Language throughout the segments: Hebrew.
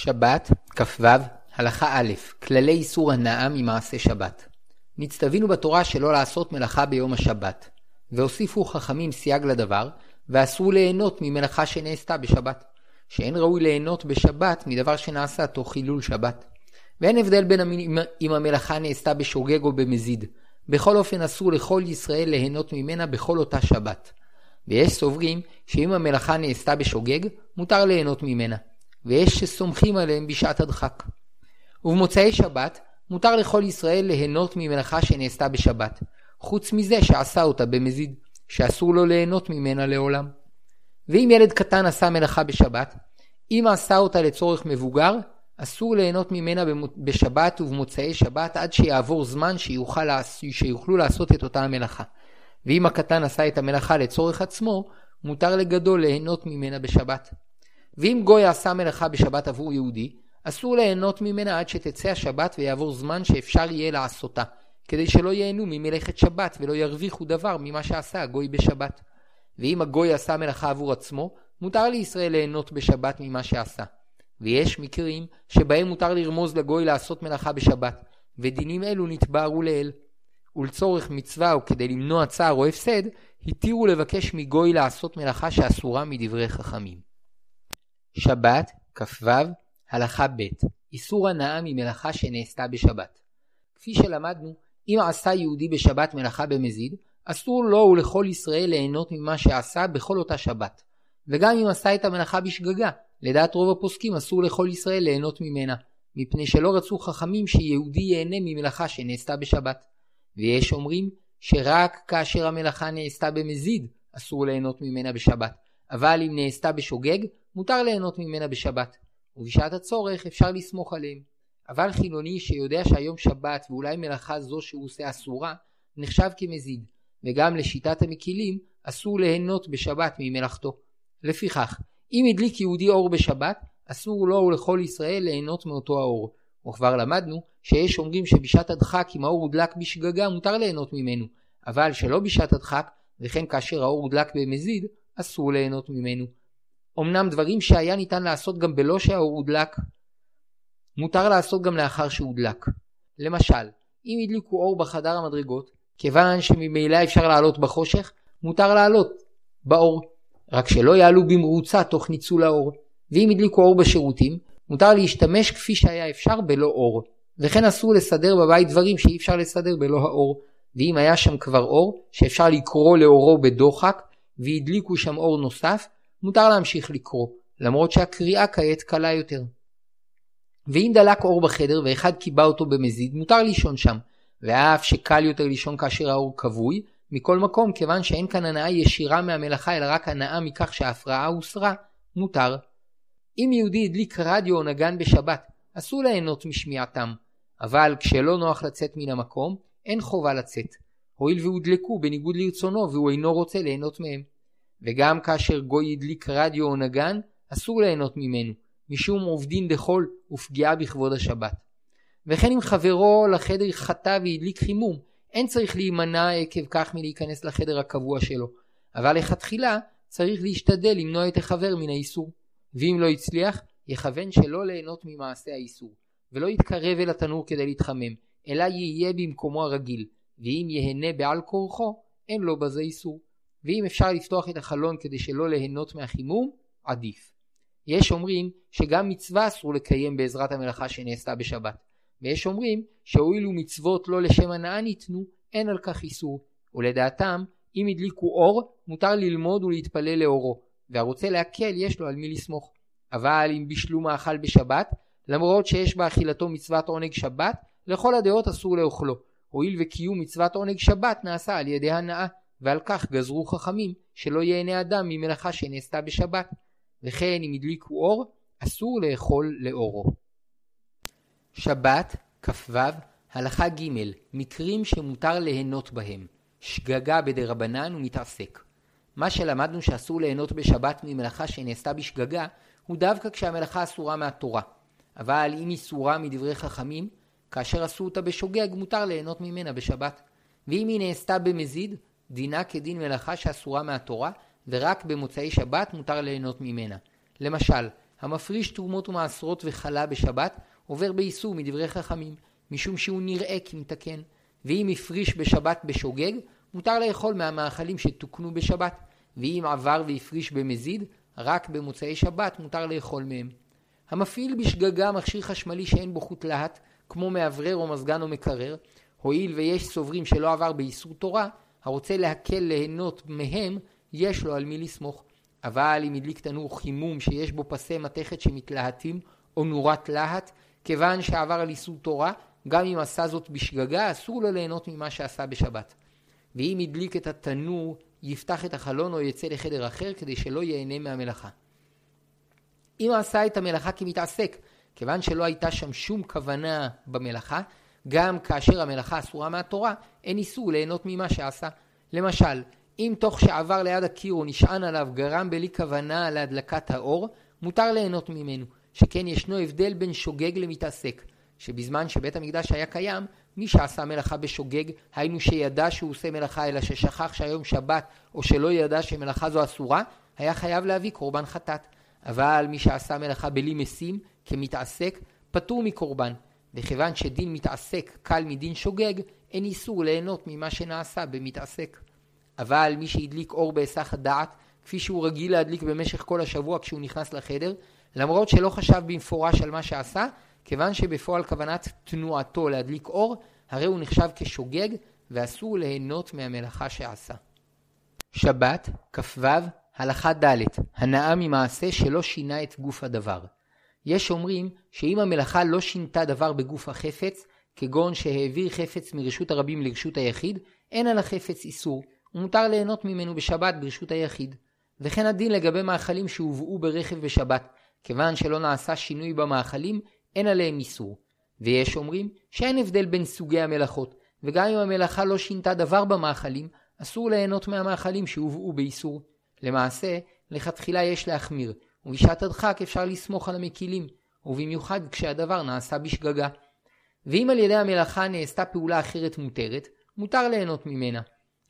שבת, כ"ו, הלכה א', כללי איסור הנאה ממעשה שבת. נצטווינו בתורה שלא לעשות מלאכה ביום השבת, והוסיפו חכמים סייג לדבר, ואסרו ליהנות ממלאכה שנעשתה בשבת, שאין ראוי ליהנות בשבת מדבר שנעשה תוך חילול שבת. ואין הבדל בין המ... אם המלאכה נעשתה בשוגג או במזיד. בכל אופן אסור לכל ישראל ליהנות ממנה בכל אותה שבת. ויש סוברים שאם המלאכה נעשתה בשוגג, מותר ליהנות ממנה. ויש שסומכים עליהם בשעת הדחק. ובמוצאי שבת מותר לכל ישראל ליהנות ממלאכה שנעשתה בשבת, חוץ מזה שעשה אותה במזיד, שאסור לו ליהנות ממנה לעולם. ואם ילד קטן עשה מלאכה בשבת, אם עשה אותה לצורך מבוגר, אסור ליהנות ממנה בשבת ובמוצאי שבת עד שיעבור זמן שיוכל, שיוכלו לעשות את אותה המלאכה. ואם הקטן עשה את המלאכה לצורך עצמו, מותר לגדול ליהנות ממנה בשבת. ואם גוי עשה מלאכה בשבת עבור יהודי, אסור ליהנות ממנה עד שתצא השבת ויעבור זמן שאפשר יהיה לעשותה, כדי שלא ייהנו ממלאכת שבת ולא ירוויחו דבר ממה שעשה הגוי בשבת. ואם הגוי עשה מלאכה עבור עצמו, מותר לישראל ליהנות בשבת ממה שעשה. ויש מקרים שבהם מותר לרמוז לגוי לעשות מלאכה בשבת, ודינים אלו נתבערו לאל. ולצורך מצווה או כדי למנוע צער או הפסד, התירו לבקש מגוי לעשות מלאכה שאסורה מדברי חכמים. שבת, כ"ו, הלכה ב' איסור הנאה ממלאכה שנעשתה בשבת. כפי שלמדנו, אם עשה יהודי בשבת מלאכה במזיד, אסור לו ולכל ישראל ליהנות ממה שעשה בכל אותה שבת. וגם אם עשה את המלאכה בשגגה, לדעת רוב הפוסקים אסור לכל ישראל ליהנות ממנה, מפני שלא רצו חכמים שיהודי ייהנה ממלאכה שנעשתה בשבת. ויש אומרים שרק כאשר המלאכה נעשתה במזיד אסור ליהנות ממנה בשבת, אבל אם נעשתה בשוגג מותר ליהנות ממנה בשבת, ובשעת הצורך אפשר לסמוך עליהם. אבל חילוני שיודע שהיום שבת ואולי מלאכה זו שהוא עושה אסורה, נחשב כמזיד, וגם לשיטת המקילים אסור ליהנות בשבת ממלאכתו. לפיכך, אם הדליק יהודי אור בשבת, אסור לו ולכל ישראל ליהנות מאותו האור. וכבר למדנו שיש אומרים שבשעת הדחק אם האור הודלק בשגגה מותר ליהנות ממנו, אבל שלא בשעת הדחק, וכן כאשר האור הודלק במזיד, אסור ליהנות ממנו. אמנם דברים שהיה ניתן לעשות גם בלא שהאור הודלק, מותר לעשות גם לאחר שהודלק. למשל, אם הדליקו אור בחדר המדרגות, כיוון שממילא אפשר לעלות בחושך, מותר לעלות באור, רק שלא יעלו במרוצה תוך ניצול האור. ואם הדליקו אור בשירותים, מותר להשתמש כפי שהיה אפשר בלא אור. וכן אסור לסדר בבית דברים שאי אפשר לסדר בלא האור. ואם היה שם כבר אור, שאפשר לקרוא לאורו בדוחק, והדליקו שם אור נוסף, מותר להמשיך לקרוא, למרות שהקריאה כעת קלה יותר. ואם דלק אור בחדר ואחד קיבע אותו במזיד, מותר לישון שם, ואף שקל יותר לישון כאשר האור כבוי, מכל מקום, כיוון שאין כאן הנאה ישירה מהמלאכה, אלא רק הנאה מכך שההפרעה הוסרה, מותר. אם יהודי הדליק רדיו או נגן בשבת, אסור ליהנות משמיעתם, אבל כשלא נוח לצאת מן המקום, אין חובה לצאת, הואיל והודלקו בניגוד לרצונו והוא אינו רוצה ליהנות מהם. וגם כאשר גוי הדליק רדיו או נגן, אסור ליהנות ממנו, משום עובדין דחול ופגיעה בכבוד השבת. וכן אם חברו לחדר חטא והדליק חימום, אין צריך להימנע עקב כך מלהיכנס לחדר הקבוע שלו, אבל לכתחילה צריך להשתדל למנוע את החבר מן האיסור. ואם לא הצליח, יכוון שלא ליהנות ממעשה האיסור, ולא יתקרב אל התנור כדי להתחמם, אלא יהיה במקומו הרגיל, ואם יהנה בעל כורחו, אין לו בזה איסור. ואם אפשר לפתוח את החלון כדי שלא ליהנות מהחימום, עדיף. יש אומרים שגם מצווה אסור לקיים בעזרת המלאכה שנעשתה בשבת, ויש אומרים שהואילו מצוות לא לשם הנאה ניתנו, אין על כך איסור, ולדעתם אם הדליקו אור, מותר ללמוד ולהתפלל לאורו, והרוצה להקל יש לו על מי לסמוך. אבל אם בישלו מאכל בשבת, למרות שיש באכילתו מצוות עונג שבת, לכל הדעות אסור לאוכלו, הואיל וקיום מצוות עונג שבת נעשה על ידי הנאה, ועל כך גזרו חכמים שלא ייהנה אדם ממלאכה שנעשתה בשבת, וכן אם הדליקו אור, אסור לאכול לאורו. שבת, כ"ו, הלכה ג' מקרים שמותר ליהנות בהם, שגגה בדרבנן ומתעסק. מה שלמדנו שאסור ליהנות בשבת ממלאכה שנעשתה בשגגה, הוא דווקא כשהמלאכה אסורה מהתורה. אבל אם היא סורה מדברי חכמים, כאשר עשו אותה בשוגג, מותר ליהנות ממנה בשבת. ואם היא נעשתה במזיד, דינה כדין מלאכה שאסורה מהתורה, ורק במוצאי שבת מותר ליהנות ממנה. למשל, המפריש תרומות ומעשרות וחלה בשבת, עובר באיסור מדברי חכמים, משום שהוא נראה כמתקן. ואם הפריש בשבת בשוגג, מותר לאכול מהמאכלים שתוקנו בשבת. ואם עבר והפריש במזיד, רק במוצאי שבת מותר לאכול מהם. המפעיל בשגגה מכשיר חשמלי שאין בו חוט להט, כמו מאוורר או מזגן או מקרר, הואיל ויש סוברים שלא עבר באיסור תורה, הרוצה להקל ליהנות מהם, יש לו על מי לסמוך. אבל אם הדליק תנור חימום שיש בו פסי מתכת שמתלהטים, או נורת להט, כיוון שעבר על איסור תורה, גם אם עשה זאת בשגגה, אסור לו ליהנות ממה שעשה בשבת. ואם הדליק את התנור, יפתח את החלון או יצא לחדר אחר כדי שלא ייהנה מהמלאכה. אם עשה את המלאכה כמתעסק, כיוון שלא הייתה שם שום כוונה במלאכה, גם כאשר המלאכה אסורה מהתורה, אין איסור ליהנות ממה שעשה. למשל, אם תוך שעבר ליד הקיר או נשען עליו גרם בלי כוונה להדלקת האור, מותר ליהנות ממנו, שכן ישנו הבדל בין שוגג למתעסק, שבזמן שבית המקדש היה קיים, מי שעשה מלאכה בשוגג, היינו שידע שהוא עושה מלאכה אלא ששכח שהיום שבת, או שלא ידע שמלאכה זו אסורה, היה חייב להביא קורבן חטאת. אבל מי שעשה מלאכה בלי משים, כמתעסק, פטור מקורבן. וכיוון שדין מתעסק קל מדין שוגג, אין איסור ליהנות ממה שנעשה במתעסק. אבל מי שהדליק אור בהיסח הדעת, כפי שהוא רגיל להדליק במשך כל השבוע כשהוא נכנס לחדר, למרות שלא חשב במפורש על מה שעשה, כיוון שבפועל כוונת תנועתו להדליק אור, הרי הוא נחשב כשוגג ואסור ליהנות מהמלאכה שעשה. שבת, כ"ו, הלכה ד' הנאה ממעשה שלא שינה את גוף הדבר. יש אומרים שאם המלאכה לא שינתה דבר בגוף החפץ, כגון שהעביר חפץ מרשות הרבים לרשות היחיד, אין על החפץ איסור, ומותר ליהנות ממנו בשבת ברשות היחיד. וכן הדין לגבי מאכלים שהובאו ברכב בשבת, כיוון שלא נעשה שינוי במאכלים, אין עליהם איסור. ויש אומרים שאין הבדל בין סוגי המלאכות, וגם אם המלאכה לא שינתה דבר במאכלים, אסור ליהנות מהמאכלים שהובאו באיסור. למעשה, לכתחילה יש להחמיר, ובשעת הדחק אפשר לסמוך על המקילים, ובמיוחד כשהדבר נעשה בשגגה. ואם על ידי המלאכה נעשתה פעולה אחרת מותרת, מותר ליהנות ממנה.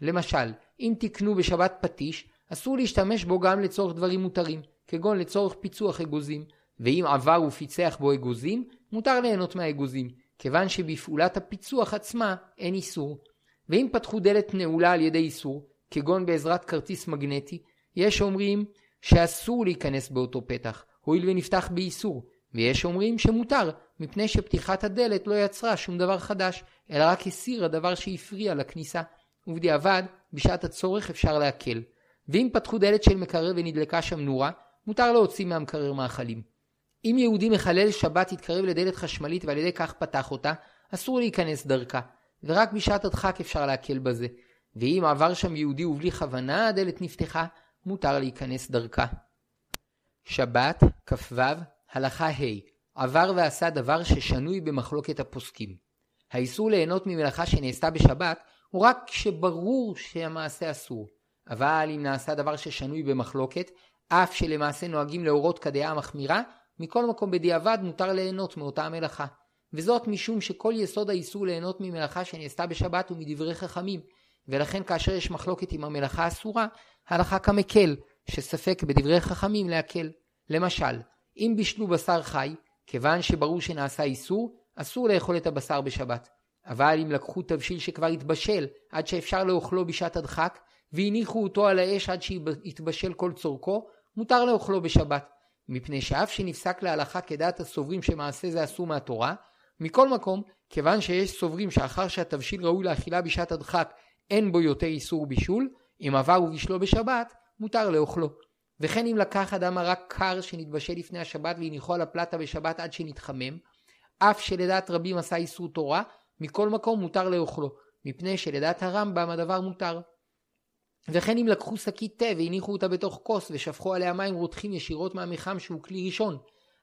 למשל, אם תקנו בשבת פטיש, אסור להשתמש בו גם לצורך דברים מותרים, כגון לצורך פיצוח אגוזים, ואם עבר ופיצח בו אגוזים, מותר ליהנות מהאגוזים, כיוון שבפעולת הפיצוח עצמה אין איסור. ואם פתחו דלת נעולה על ידי איסור, כגון בעזרת כרטיס מגנטי, יש אומרים שאסור להיכנס באותו פתח, הואיל ונפתח באיסור, ויש אומרים שמותר, מפני שפתיחת הדלת לא יצרה שום דבר חדש, אלא רק הסירה דבר שהפריע לכניסה. ובדיעבד, בשעת הצורך אפשר להקל. ואם פתחו דלת של מקרר ונדלקה שם נורה, מותר להוציא מהמקרר מאכלים. אם יהודי מחלל שבת יתקרב לדלת חשמלית ועל ידי כך פתח אותה, אסור להיכנס דרכה, ורק בשעת הדחק אפשר להקל בזה. ואם עבר שם יהודי ובלי כוונה הדלת נפתחה, מותר להיכנס דרכה. שבת, כ"ו, הלכה ה' עבר ועשה דבר ששנוי במחלוקת הפוסקים. האיסור ליהנות ממלאכה שנעשתה בשבת הוא רק כשברור שהמעשה אסור. אבל אם נעשה דבר ששנוי במחלוקת, אף שלמעשה נוהגים להורות כדעה מחמירה, מכל מקום בדיעבד מותר ליהנות מאותה המלאכה. וזאת משום שכל יסוד האיסור ליהנות ממלאכה שנעשתה בשבת הוא מדברי חכמים, ולכן כאשר יש מחלוקת עם המלאכה האסורה, הלכה כמקל, שספק בדברי חכמים להקל. למשל, אם בישלו בשר חי, כיוון שברור שנעשה איסור, אסור לאכול את הבשר בשבת. אבל אם לקחו תבשיל שכבר התבשל עד שאפשר לאוכלו בשעת הדחק, והניחו אותו על האש עד שיתבשל כל צורכו, מותר לאוכלו בשבת. מפני שאף שנפסק להלכה כדעת הסוברים שמעשה זה אסור מהתורה, מכל מקום, כיוון שיש סוברים שאחר שהתבשיל ראוי לאכילה בשעת הדחק אין בו יותר איסור בישול, אם עבר ובישלו בשבת, מותר לאוכלו. וכן אם לקח אדם מרק קר שנתבשל לפני השבת והניחו על הפלטה בשבת עד שנתחמם, אף שלדעת רבים עשה איסור תורה, מכל מקום מותר לאוכלו, מפני שלדעת הרמב"ם הדבר מותר. וכן אם לקחו שקית תה והניחו אותה בתוך כוס ושפכו עליה מים רותחים ישירות מהמיחם שהוא כלי ראשון,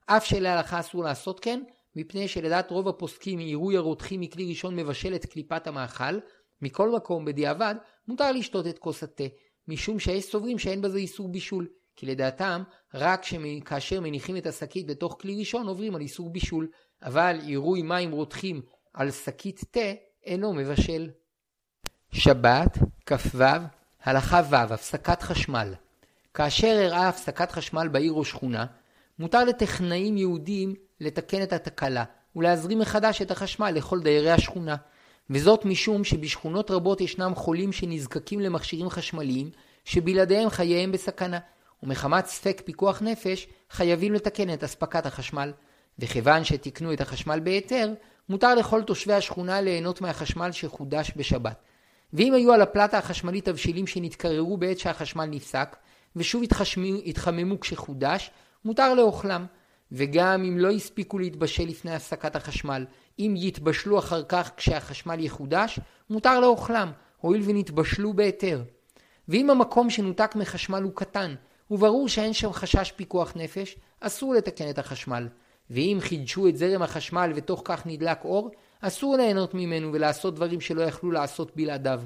אף שלהלכה אסור לעשות כן, מפני שלדעת רוב הפוסקים עירוי הרותחים מכלי ראשון מבשל את קליפת המאכל, מכל מקום, בדיעבד, מותר לשתות את כוס התה, משום שיש סוברים שאין בזה איסור בישול, כי לדעתם, רק כאשר מניחים את השקית בתוך כלי ראשון עוברים על איסור בישול, אבל עירוי מים רותחים על שקית תה אינו מבשל. שבת, כ"ו, הלכה ו', הפסקת חשמל. כאשר אירעה הפסקת חשמל בעיר או שכונה, מותר לטכנאים יהודים לתקן את התקלה ולהזרים מחדש את החשמל לכל דיירי השכונה. וזאת משום שבשכונות רבות ישנם חולים שנזקקים למכשירים חשמליים שבלעדיהם חייהם בסכנה, ומחמת ספק פיקוח נפש חייבים לתקן את אספקת החשמל. וכיוון שתיקנו את החשמל בהיתר, מותר לכל תושבי השכונה ליהנות מהחשמל שחודש בשבת. ואם היו על הפלטה החשמלית תבשילים שנתקררו בעת שהחשמל נפסק, ושוב התחממו כשחודש, מותר לאוכלם. וגם אם לא הספיקו להתבשל לפני הפסקת החשמל, אם יתבשלו אחר כך כשהחשמל יחודש, מותר לאוכלם, הואיל ונתבשלו בהיתר. ואם המקום שנותק מחשמל הוא קטן, וברור שאין שם חשש פיקוח נפש, אסור לתקן את החשמל. ואם חידשו את זרם החשמל ותוך כך נדלק אור, אסור ליהנות ממנו ולעשות דברים שלא יכלו לעשות בלעדיו.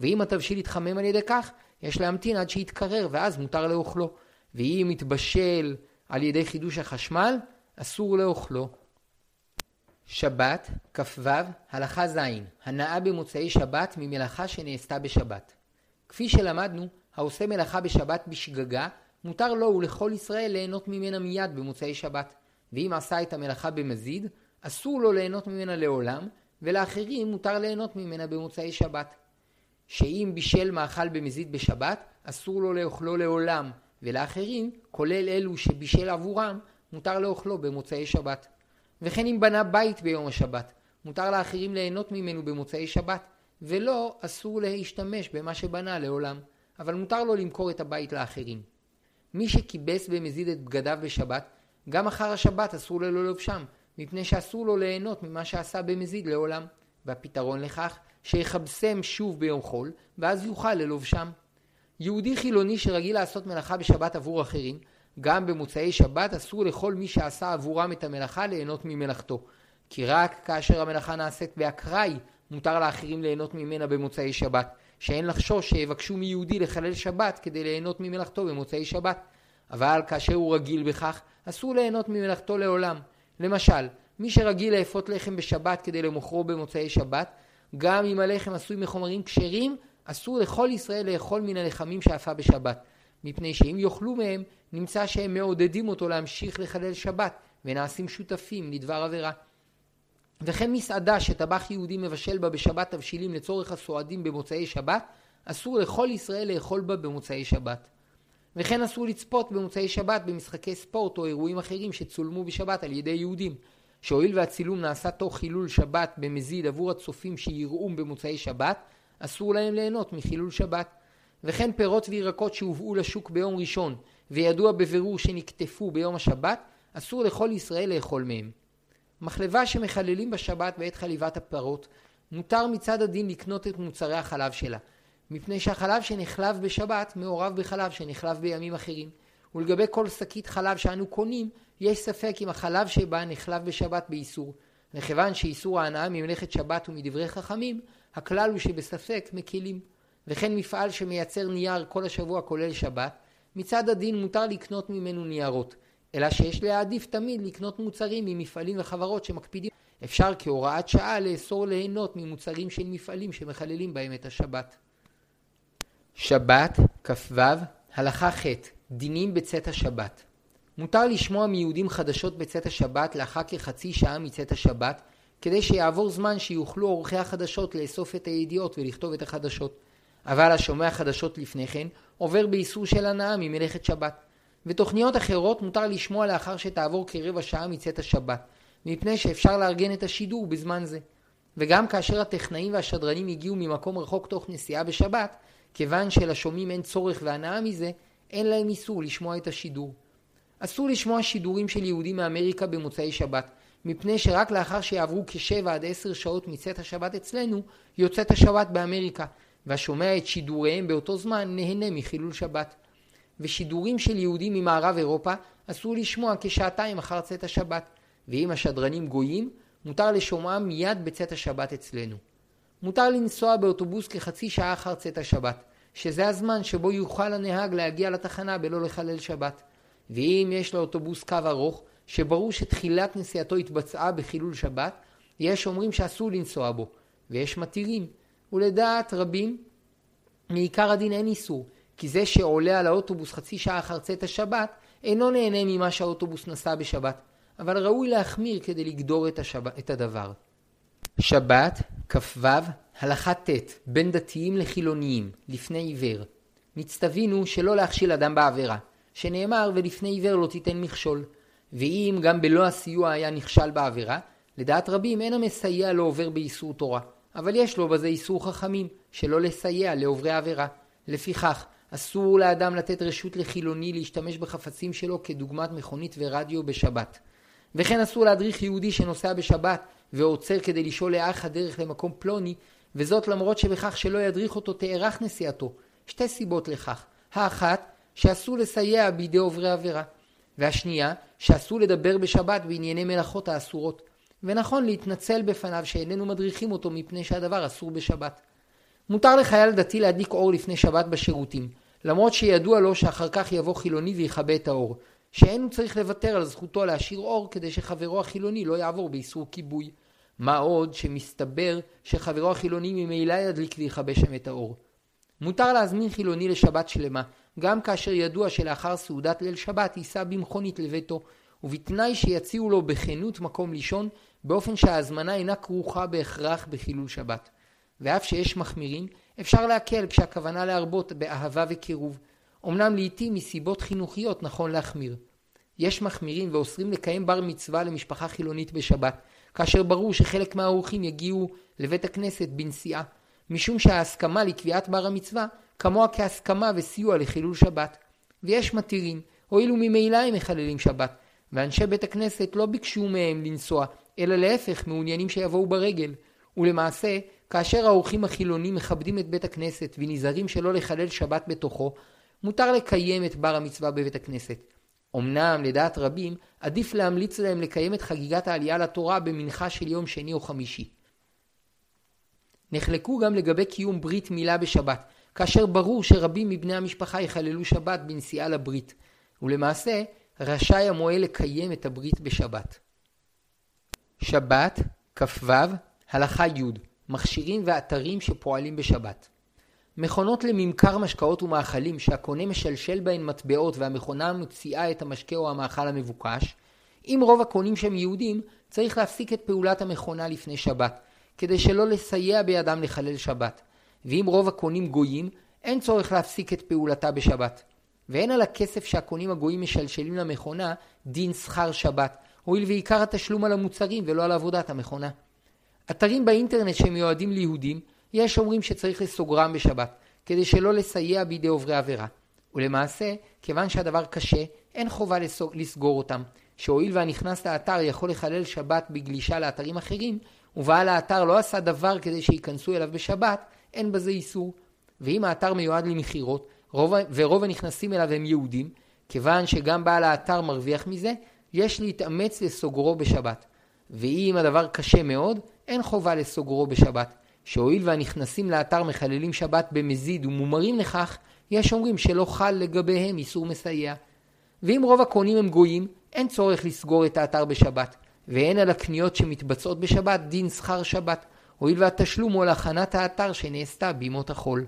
ואם התבשיל יתחמם על ידי כך, יש להמתין עד שיתקרר ואז מותר לאוכלו. ואם יתבשל על ידי חידוש החשמל, אסור לאוכלו. שבת, כ"ו, הלכה ז', הנאה במוצאי שבת ממלאכה שנעשתה בשבת. כפי שלמדנו, העושה מלאכה בשבת בשגגה, מותר לו ולכל ישראל ליהנות ממנה מיד במוצאי שבת. ואם עשה את המלאכה במזיד, אסור לו ליהנות ממנה לעולם, ולאחרים מותר ליהנות ממנה במוצאי שבת. שאם בישל מאכל במזיד בשבת, אסור לו לאוכלו לעולם, ולאחרים, כולל אלו שבישל עבורם, מותר לאוכלו במוצאי שבת. וכן אם בנה בית ביום השבת, מותר לאחרים ליהנות ממנו במוצאי שבת, ולא אסור להשתמש במה שבנה לעולם, אבל מותר לו למכור את הבית לאחרים. מי שכיבס במזיד את בגדיו בשבת, גם אחר השבת אסור לו ללובשם, מפני שאסור לו ליהנות ממה שעשה במזיד לעולם. והפתרון לכך, שיכבסם שוב ביום חול, ואז יוכל ללובשם. יהודי חילוני שרגיל לעשות מלאכה בשבת עבור אחרים, גם במוצאי שבת אסור לכל מי שעשה עבורם את המלאכה ליהנות ממלאכתו. כי רק כאשר המלאכה נעשית באקראי, מותר לאחרים ליהנות ממנה במוצאי שבת. שאין לחשוש שיבקשו מיהודי לחלל שבת כדי ליהנות ממלאכתו במוצאי שבת. אבל כאשר הוא רגיל בכך, אסור ליהנות ממלאכתו לעולם. למשל, מי שרגיל לאפות לחם בשבת כדי למוכרו במוצאי שבת, גם אם הלחם עשוי מחומרים כשרים, אסור לכל ישראל לאכול מן הלחמים שאפה בשבת. מפני שאם יאכלו מהם, נמצא שהם מעודדים אותו להמשיך לחלל שבת, ונעשים שותפים לדבר עבירה. וכן מסעדה שטבח יהודי מבשל בה בשבת תבשילים לצורך הסועדים במוצאי שבת, אסור לכל ישראל לאכול בה במוצאי שבת. וכן אסור לצפות במוצאי שבת במשחקי ספורט או אירועים אחרים שצולמו בשבת על ידי יהודים, שהואיל והצילום נעשה תוך חילול שבת במזיד עבור הצופים שיראום במוצאי שבת, אסור להם ליהנות מחילול שבת. וכן פירות וירקות שהובאו לשוק ביום ראשון וידוע בבירור שנקטפו ביום השבת, אסור לכל ישראל לאכול מהם. מחלבה שמחללים בשבת בעת חליבת הפרות, מותר מצד הדין לקנות את מוצרי החלב שלה, מפני שהחלב שנחלב בשבת מעורב בחלב שנחלב בימים אחרים. ולגבי כל שקית חלב שאנו קונים, יש ספק אם החלב שבה נחלב בשבת באיסור. וכיוון שאיסור ההנאה ממלאכת שבת ומדברי חכמים, הכלל הוא שבספק מקילים. וכן מפעל שמייצר נייר כל השבוע כולל שבת, מצד הדין מותר לקנות ממנו ניירות, אלא שיש להעדיף תמיד לקנות מוצרים ממפעלים וחברות שמקפידים. אפשר כהוראת שעה לאסור ליהנות ממוצרים של מפעלים שמחללים בהם את השבת. שבת, כ"ו, הלכה ח' דינים בצאת השבת. מותר לשמוע מיהודים חדשות בצאת השבת לאחר כחצי שעה מצאת השבת, כדי שיעבור זמן שיוכלו עורכי החדשות לאסוף את הידיעות ולכתוב את החדשות. אבל השומע חדשות לפני כן עובר באיסור של הנאה ממלאכת שבת. ותוכניות אחרות מותר לשמוע לאחר שתעבור כרבע שעה מצאת השבת, מפני שאפשר לארגן את השידור בזמן זה. וגם כאשר הטכנאים והשדרנים הגיעו ממקום רחוק תוך נסיעה בשבת, כיוון שלשומעים אין צורך והנאה מזה, אין להם איסור לשמוע את השידור. אסור לשמוע שידורים של יהודים מאמריקה במוצאי שבת, מפני שרק לאחר שיעברו כשבע עד עשר שעות מצאת השבת אצלנו, יוצאת השבת באמריקה, והשומע את שידוריהם באותו זמן נהנה מחילול שבת. ושידורים של יהודים ממערב אירופה אסור לשמוע כשעתיים אחר צאת השבת, ואם השדרנים גויים, מותר לשומעם מיד בצאת השבת אצלנו. מותר לנסוע באוטובוס כחצי שעה אחר צאת השבת, שזה הזמן שבו יוכל הנהג להגיע לתחנה בלא לחלל שבת. ואם יש לאוטובוס קו ארוך, שברור שתחילת נסיעתו התבצעה בחילול שבת, יש אומרים שאסור לנסוע בו, ויש מתירים. ולדעת רבים, מעיקר הדין אין איסור, כי זה שעולה על האוטובוס חצי שעה אחר צאת השבת, אינו נהנה ממה שהאוטובוס נסע בשבת, אבל ראוי להחמיר כדי לגדור את, השב... את הדבר. שבת, כ"ו, הלכה ט' בין דתיים לחילוניים, לפני עיוור. נצטווינו שלא להכשיל אדם בעבירה, שנאמר ולפני עיוור לא תיתן מכשול. ואם גם בלא הסיוע היה נכשל בעבירה, לדעת רבים אין המסייע לו עובר באיסור תורה, אבל יש לו בזה איסור חכמים, שלא לסייע לעוברי עבירה. לפיכך, אסור לאדם לתת רשות לחילוני להשתמש בחפצים שלו כדוגמת מכונית ורדיו בשבת. וכן אסור להדריך יהודי שנוסע בשבת ועוצר כדי לשאול לאח הדרך למקום פלוני, וזאת למרות שבכך שלא ידריך אותו תארך נסיעתו. שתי סיבות לכך. האחת, שאסור לסייע בידי עוברי עבירה. והשנייה, שאסור לדבר בשבת בענייני מלאכות האסורות. ונכון להתנצל בפניו שאיננו מדריכים אותו מפני שהדבר אסור בשבת. מותר לחייל דתי להדליק אור לפני שבת בשירותים, למרות שידוע לו שאחר כך יבוא חילוני ויכבה את האור, שאין הוא צריך לוותר על זכותו להשאיר אור כדי שחברו החילוני לא יעבור באיסור כיבוי. מה עוד שמסתבר שחברו החילוני ממילא ידליק ויכבה שם את האור. מותר להזמין חילוני לשבת שלמה, גם כאשר ידוע שלאחר סעודת ליל שבת ייסע במכונית לביתו, ובתנאי שיציעו לו בכנות מקום לישון, באופן שההזמנה אינה כרוכה בהכרח בחילול שבת. ואף שיש מחמירים, אפשר להקל כשהכוונה להרבות באהבה וקירוב. אמנם לעיתים מסיבות חינוכיות נכון להחמיר. יש מחמירים ואוסרים לקיים בר מצווה למשפחה חילונית בשבת, כאשר ברור שחלק מהאורחים יגיעו לבית הכנסת בנסיעה, משום שההסכמה לקביעת בר המצווה כמוה כהסכמה וסיוע לחילול שבת. ויש מתירים, הואיל וממילא הם מחללים שבת, ואנשי בית הכנסת לא ביקשו מהם לנסוע, אלא להפך מעוניינים שיבואו ברגל. ולמעשה, כאשר האורחים החילונים מכבדים את בית הכנסת ונזהרים שלא לחלל שבת בתוכו, מותר לקיים את בר המצווה בבית הכנסת. אמנם, לדעת רבים, עדיף להמליץ להם לקיים את חגיגת העלייה לתורה במנחה של יום שני או חמישי. נחלקו גם לגבי קיום ברית מילה בשבת, כאשר ברור שרבים מבני המשפחה יחללו שבת בנסיעה לברית, ולמעשה רשאי המועל לקיים את הברית בשבת. שבת, כ"ו, הלכה י' מכשירים ואתרים שפועלים בשבת. מכונות לממכר משקאות ומאכלים שהקונה משלשל בהן מטבעות והמכונה מוציאה את המשקה או המאכל המבוקש, אם רוב הקונים שהם יהודים, צריך להפסיק את פעולת המכונה לפני שבת, כדי שלא לסייע בידם לחלל שבת. ואם רוב הקונים גויים, אין צורך להפסיק את פעולתה בשבת. ואין על הכסף שהקונים הגויים משלשלים למכונה דין שכר שבת, הואיל ועיקר התשלום על המוצרים ולא על עבודת המכונה. אתרים באינטרנט שמיועדים ליהודים, יש אומרים שצריך לסוגרם בשבת, כדי שלא לסייע בידי עוברי עבירה. ולמעשה, כיוון שהדבר קשה, אין חובה לסגור אותם, שהואיל והנכנס לאתר יכול לחלל שבת בגלישה לאתרים אחרים, ובעל האתר לא עשה דבר כדי שייכנסו אליו בשבת, אין בזה איסור. ואם האתר מיועד למכירות, ורוב הנכנסים אליו הם יהודים, כיוון שגם בעל האתר מרוויח מזה, יש להתאמץ לסוגרו בשבת. ואם הדבר קשה מאוד, אין חובה לסוגרו בשבת, שהואיל והנכנסים לאתר מחללים שבת במזיד ומומרים לכך, יש אומרים שלא חל לגביהם איסור מסייע. ואם רוב הקונים הם גויים, אין צורך לסגור את האתר בשבת, ואין על הקניות שמתבצעות בשבת דין שכר שבת, הואיל והתשלום הוא על הכנת האתר שנעשתה בימות החול.